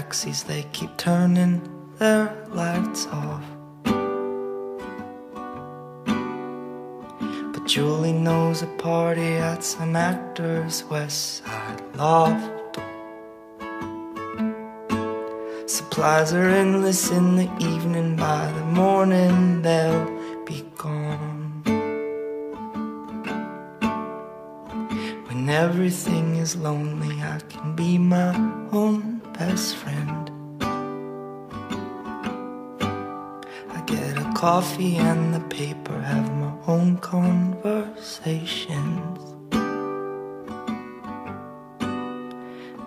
taxis, they keep turning their lights off. But Julie knows a party at some actor's West Side loft. Supplies are endless in the evening, by the morning they'll be gone. When everything is lonely, I can be my own best friend. I get a coffee and the paper, have my own conversations.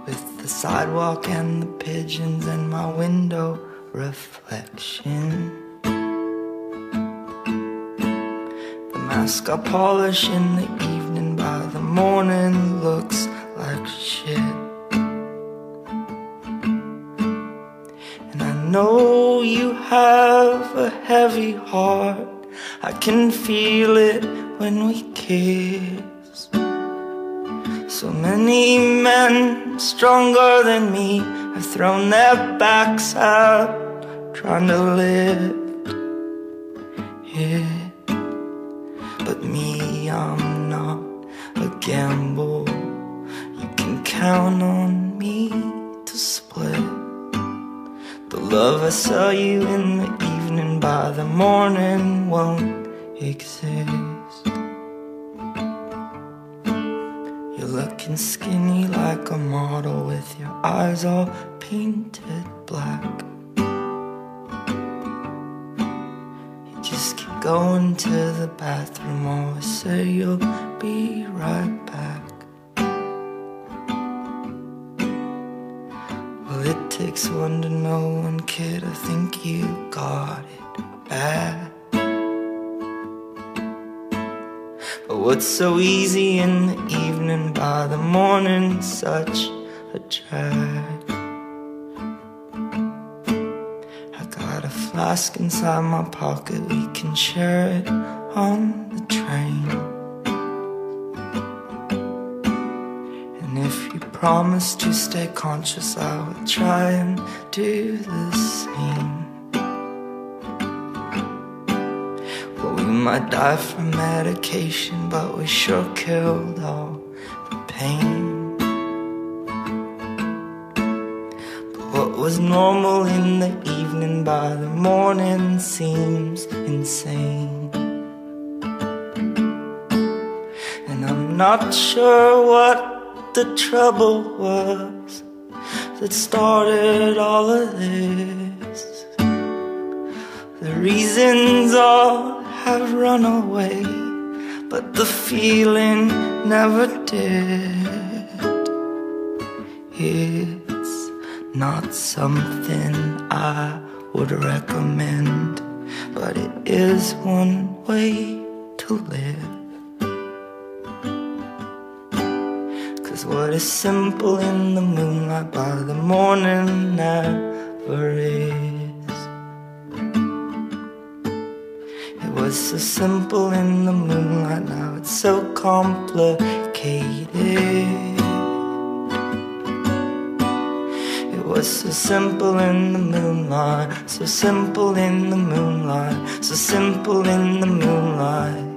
With the sidewalk and the pigeons and my window reflection. The mask I polish in the evening by the morning looks like shit. Know you have a heavy heart. I can feel it when we kiss. So many men stronger than me have thrown their backs out trying to lift it. But me, I'm not a gamble. You can count on me love I saw you in the evening by the morning won't exist. You're looking skinny like a model with your eyes all painted black. You just keep going to the bathroom, always say you'll be right back. Takes one to know one, kid. I think you got it bad. But what's so easy in the evening by the morning, such a drag. I got a flask inside my pocket, we can share it on the train. Promise to stay conscious, I will try and do the same. Well, we might die from medication, but we sure killed all the pain. But what was normal in the evening by the morning seems insane. And I'm not sure what the trouble was that started all of this. The reasons all have run away, but the feeling never did. It's not something I would recommend, but it is one way to live. Cause what is simple in the moonlight by the morning never is. It was so simple in the moonlight, now it's so complicated. It was so simple in the moonlight, so simple in the moonlight, so simple in the moonlight.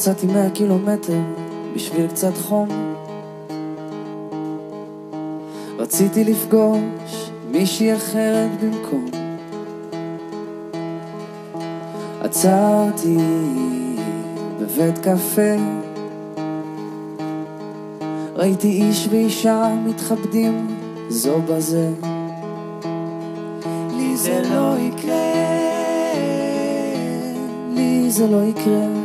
נסעתי מאה קילומטר בשביל קצת חום. רציתי לפגוש מישהי אחרת במקום. עצרתי בבית קפה, ראיתי איש ואישה מתכבדים זו בזה. לי זה לא יקרה, לי זה לא יקרה.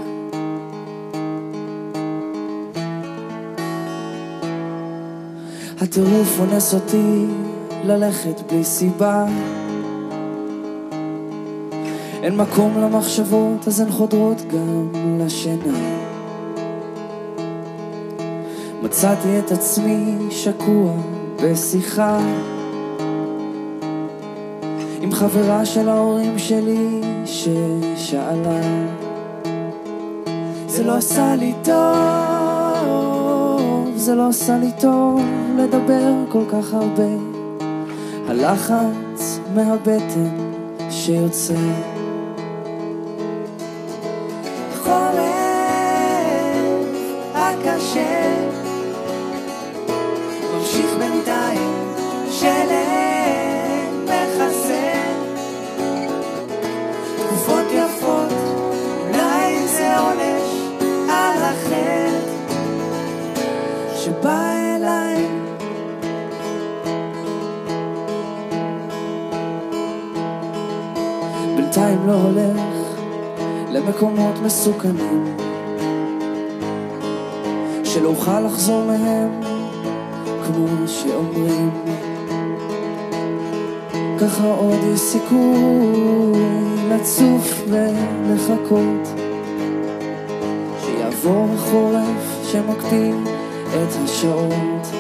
הטירוף אונס אותי ללכת בלי סיבה. אין מקום למחשבות, אז הן חודרות גם לשינה. מצאתי את עצמי שקוע בשיחה עם חברה של ההורים שלי ששאלה זה לא עשה לי טוב, זה לא עשה לי טוב לדבר כל כך הרבה. הלחץ מהבטן שיוצא מסוכנים שלא אוכל לחזור מהם כמו שאומרים. ככה עוד יש סיכוי לצוף ולחכות שיעבור החורף שמקטין את השעות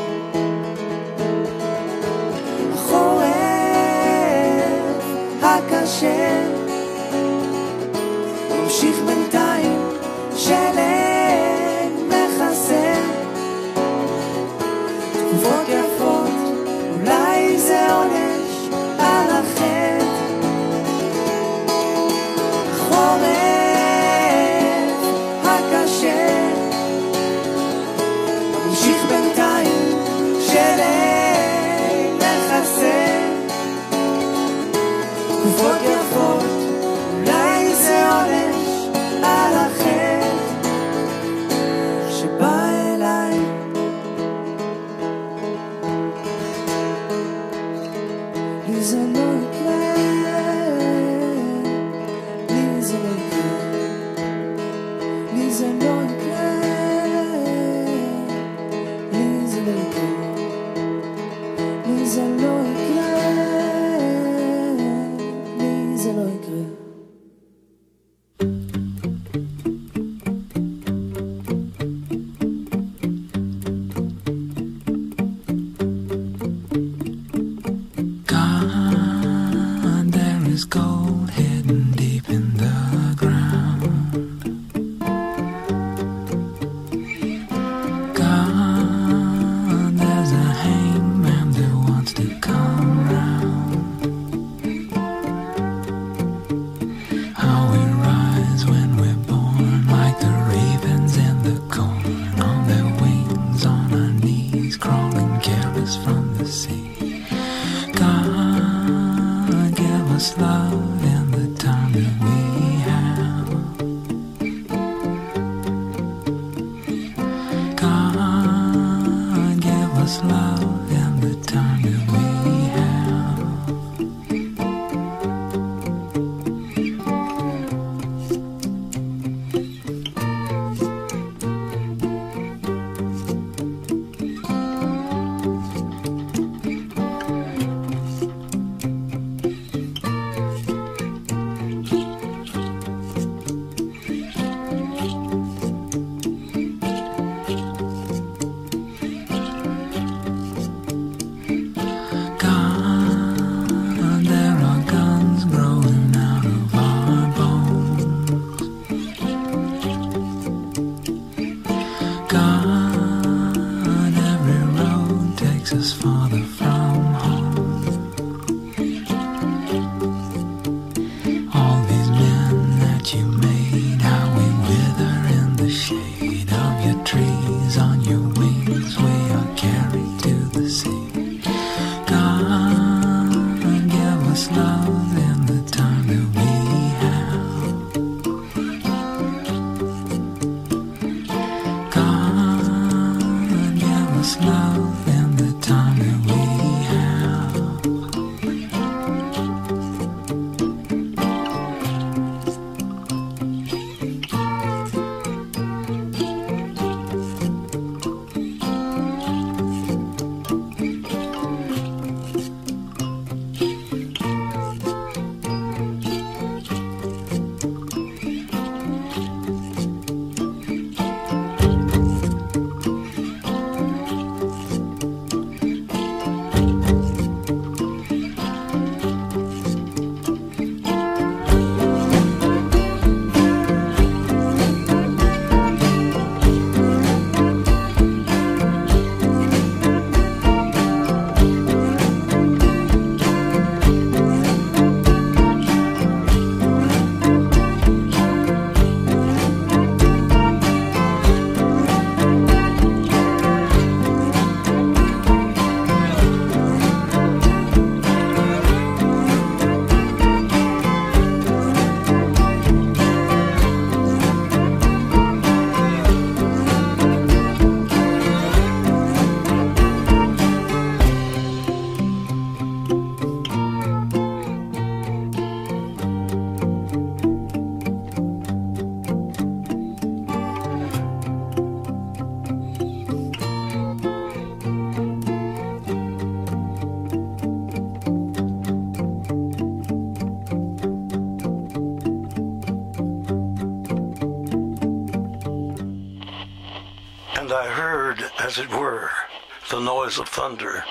noise of thunder.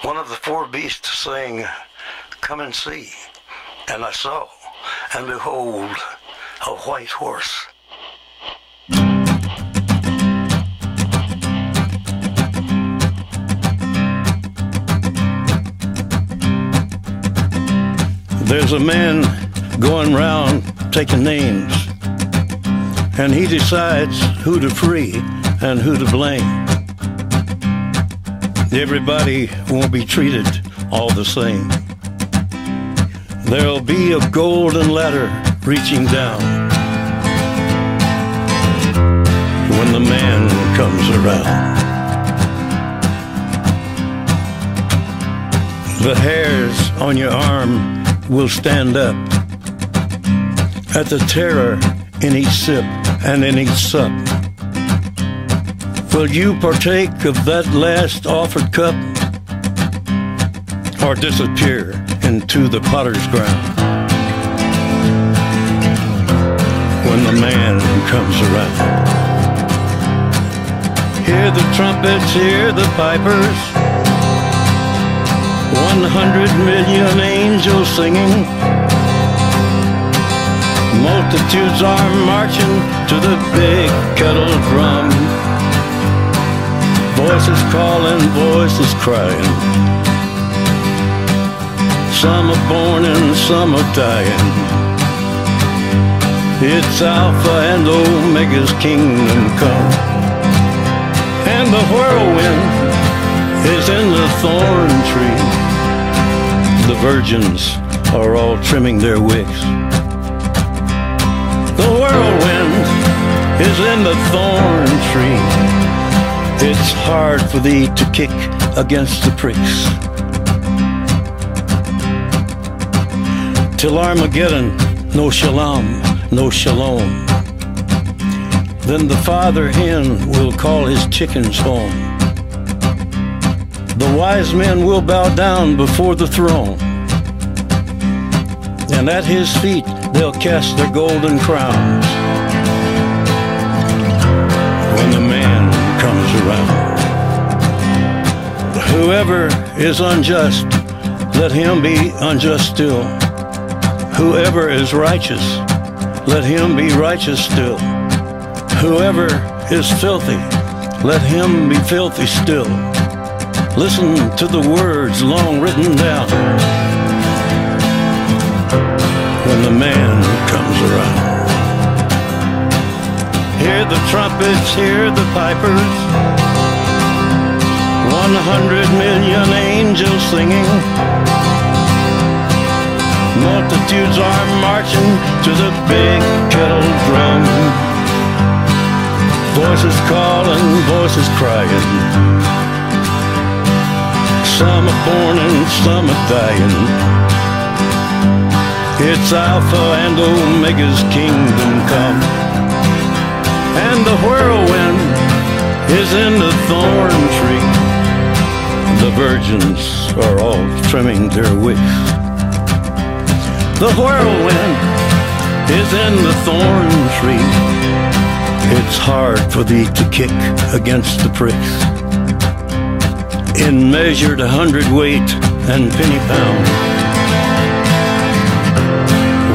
One of the four beasts saying, Come and see. And I saw, and behold, a white horse. There's a man going round taking names, and he decides who to free and who to blame. Everybody won't be treated all the same. There'll be a golden ladder reaching down when the man comes around. The hairs on your arm will stand up at the terror in each sip and in each sup. Will you partake of that last offered cup or disappear into the potter's ground when the man comes around? Hear the trumpets, hear the pipers. One hundred million angels singing. Multitudes are marching to the big kettle drum. Voices calling, voices crying. Some are born and some are dying. It's Alpha and Omega's kingdom come. And the whirlwind is in the thorn tree. The virgins are all trimming their wicks. The whirlwind is in the thorn tree. It's hard for thee to kick against the pricks. Till Armageddon, no shalom, no shalom. Then the father hen will call his chickens home. The wise men will bow down before the throne. And at his feet they'll cast their golden crowns. When the around. Whoever is unjust, let him be unjust still. Whoever is righteous, let him be righteous still. Whoever is filthy, let him be filthy still. Listen to the words long written down when the man the trumpets, hear the pipers. One hundred million angels singing. Multitudes are marching to the big kettle drum. Voices calling, voices crying. Some are born and some are dying. It's Alpha and Omega's kingdom come. And the whirlwind is in the thorn tree. The virgins are all trimming their wicks. The whirlwind is in the thorn tree. It's hard for thee to kick against the pricks. In measured hundredweight and penny pound.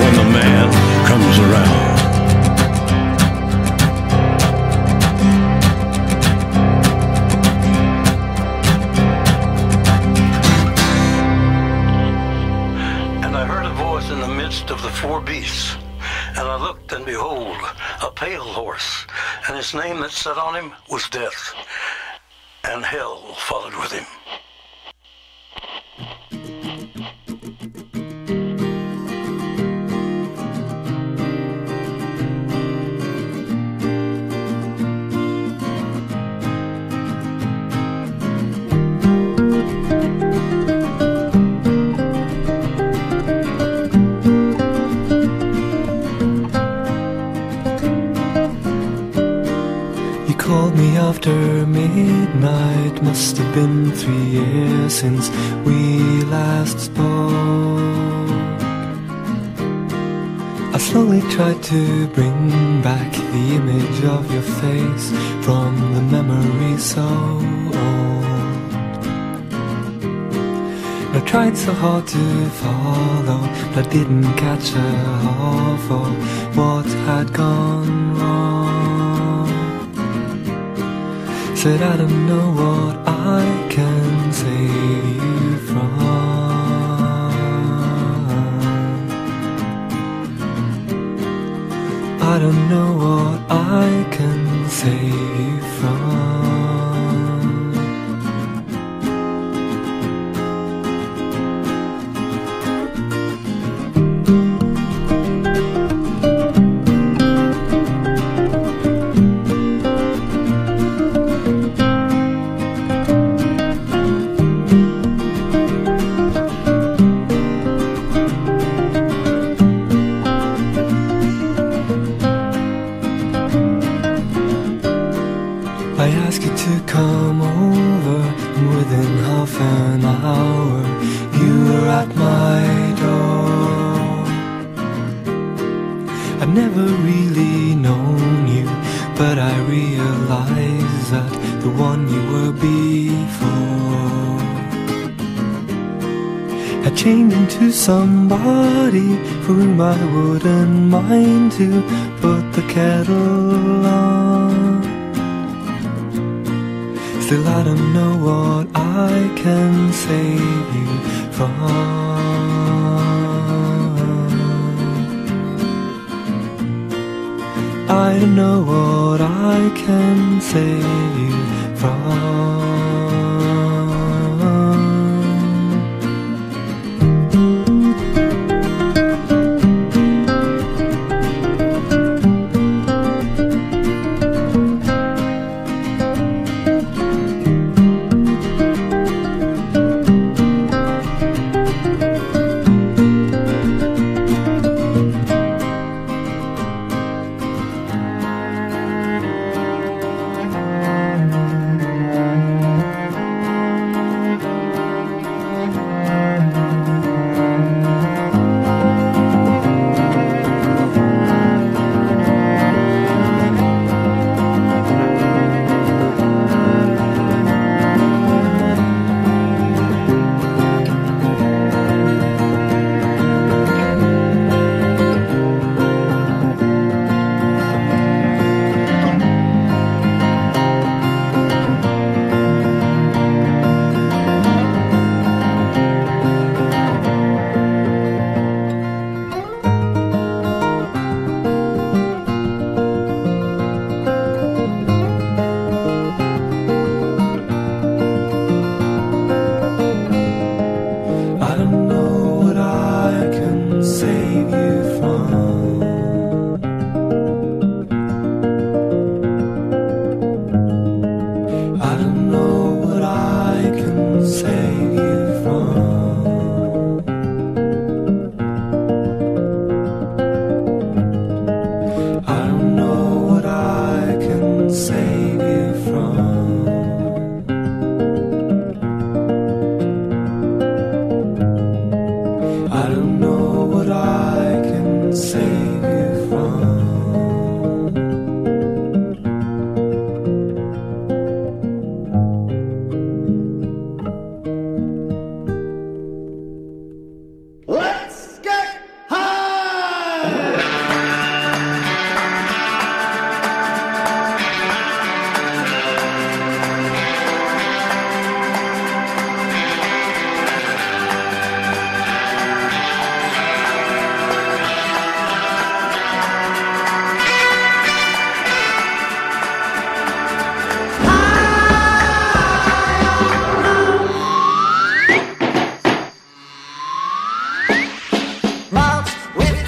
When the man comes around. His name that sat on him was Death, and hell followed with him. after midnight must have been three years since we last spoke. I slowly tried to bring back the image of your face from the memory so old. I tried so hard to follow, but I didn't catch a half of what had gone wrong. Said I don't know what I can save you from. I don't know what I can save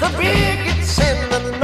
the bigots and the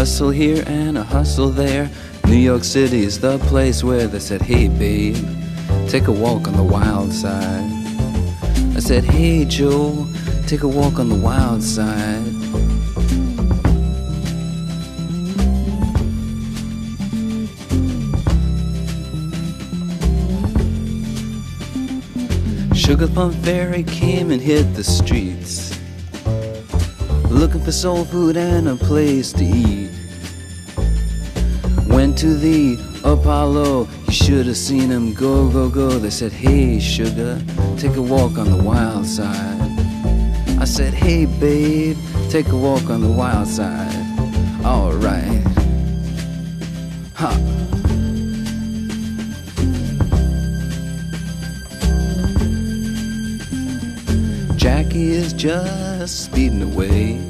hustle here and a hustle there. New York City is the place where they said, Hey babe, take a walk on the wild side. I said, Hey Joe, take a walk on the wild side. Sugar Plum Fairy came and hit the streets, looking for soul food and a place to eat. Went to the Apollo, you should have seen him go, go, go. They said, Hey, sugar, take a walk on the wild side. I said, Hey, babe, take a walk on the wild side. Alright. Ha. Jackie is just speeding away.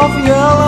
of yellow.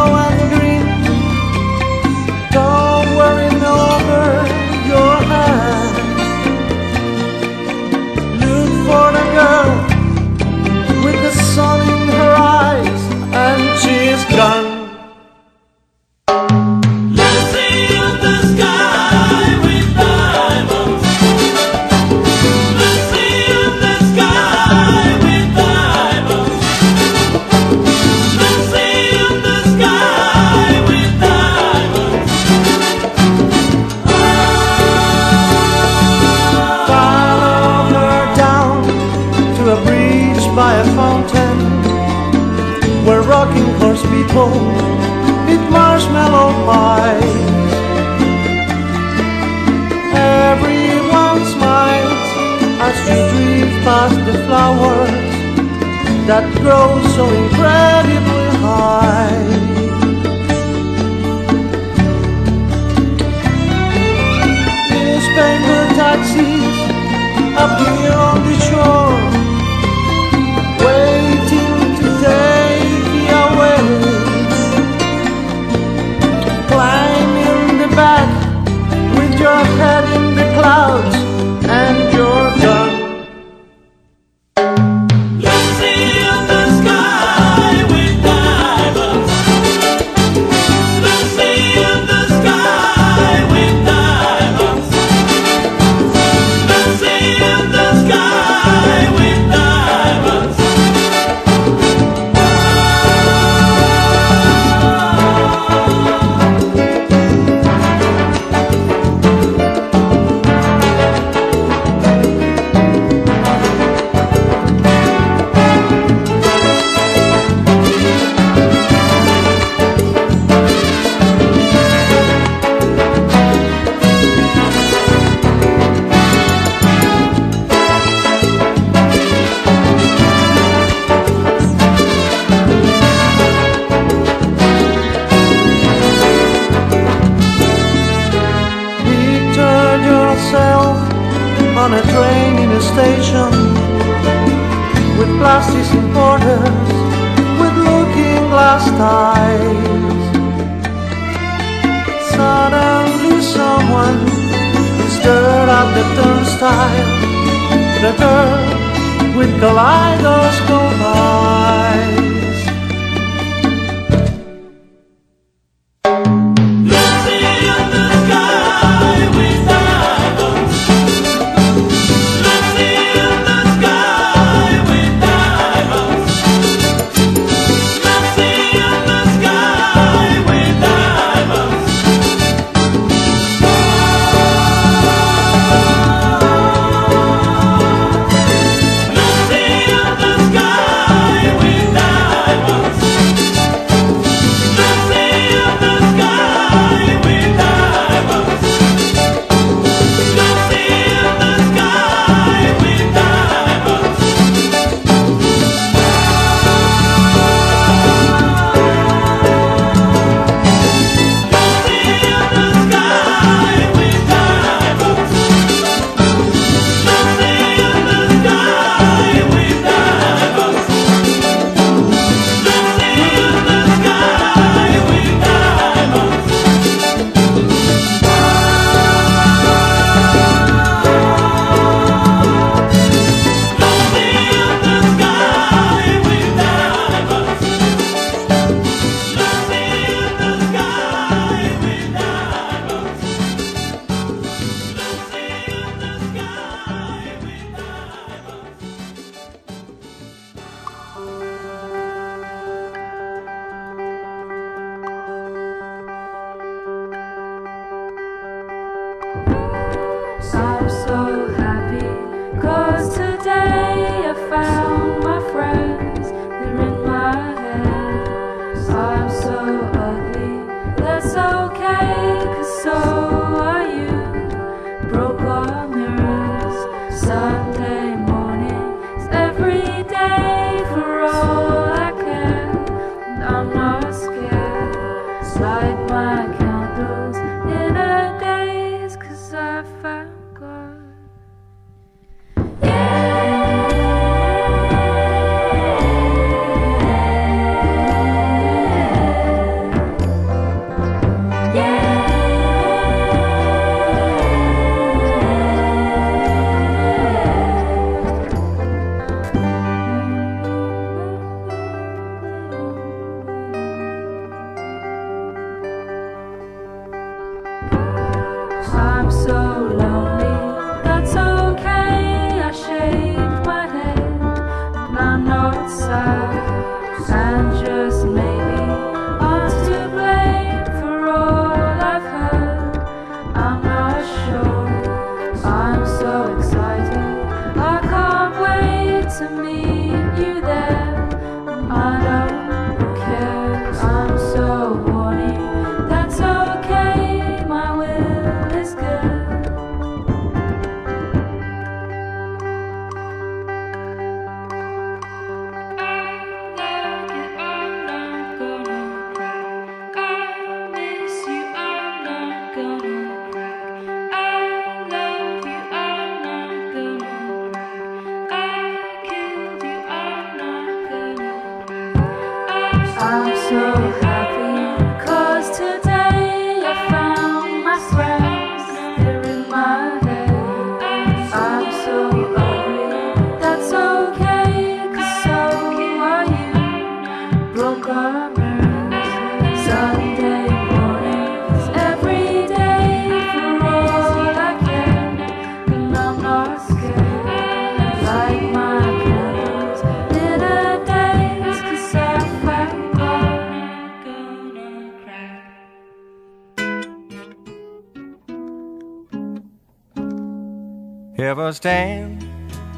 stand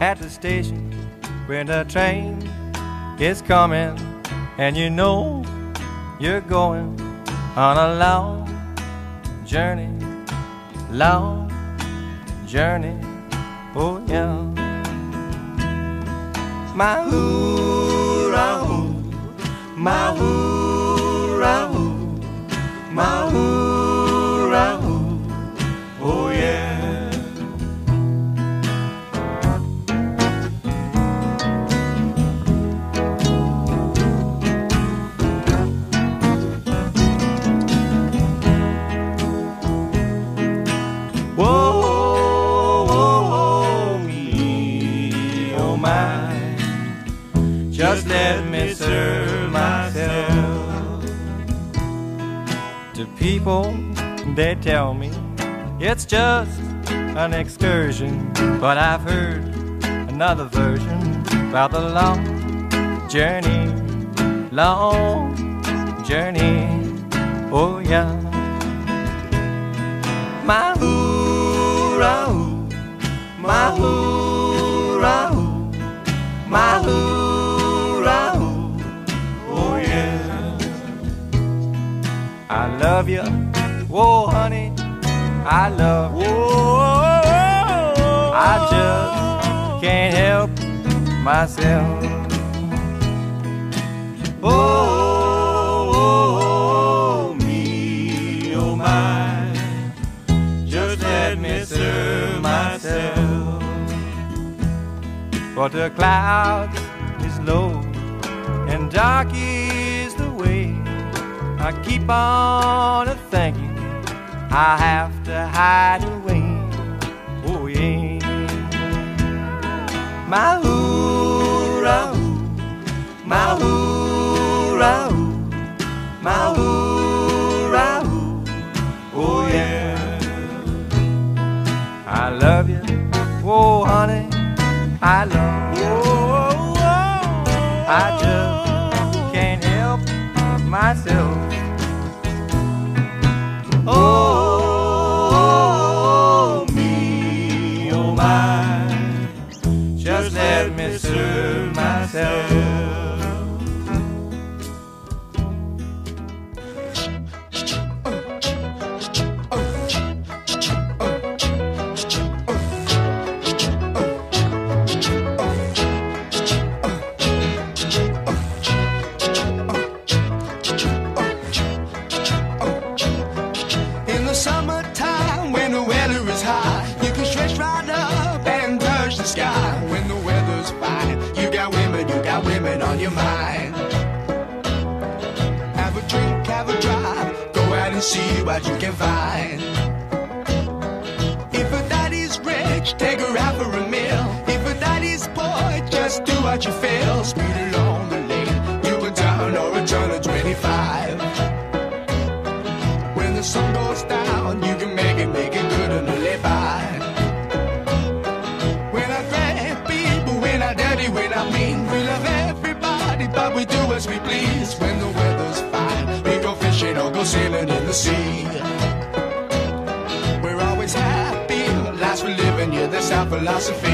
at the station when the train is coming, and you know you're going on a long journey, long journey. Oh yeah, my hoorah, my hoorah, my hoorah. People, they tell me it's just an excursion, but I've heard another version about the long journey, long journey. Oh yeah. My hoorah, hoo, my love you, whoa honey, I love you. I just can't help myself. Oh, oh, me, oh my, just let me serve myself. But the clouds is low and dark is the way. I keep on a thinking I have to hide away. Oh yeah, my hoorah, my hoorah, my hoorah, oh yeah. I love you, oh honey, I love you. I just myself. Oh, see what you can find. If a daddy's rich, take her out for a meal. If a daddy's poor, just do what you feel. Speed along the lane, you can turn or a turn of 25. When the sun goes down, you can make it, make it good and live by. When I grab people, when I dirty, when I mean, we love everybody, but we do as we please. When the sailing in the sea. We're always happy, lives we're living, yeah, that's our philosophy.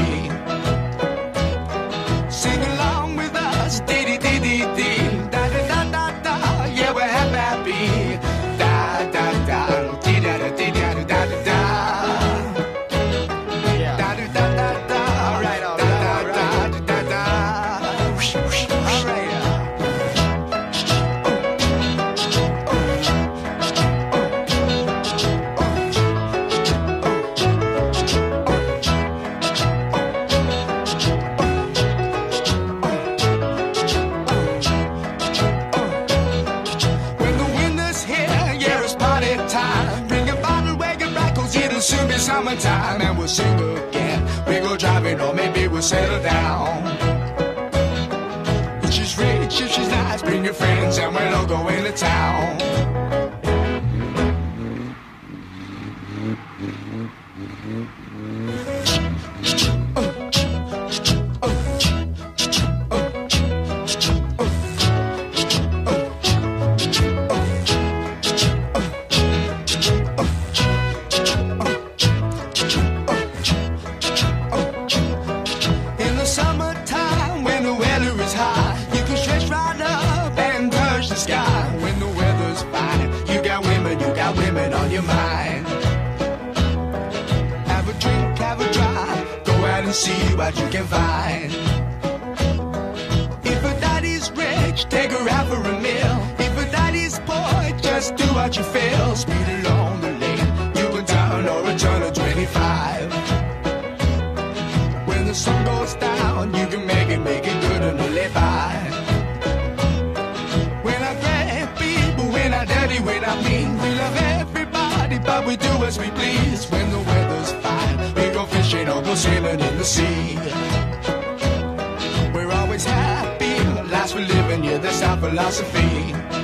We'll settle down. She's rich, she's nice, bring your friends, and we'll all go into town. when I mean we love everybody, but we do as we please. When the weather's fine, we go fishing or go sailing in the sea. We're always happy, the we live in, yeah, that's our philosophy.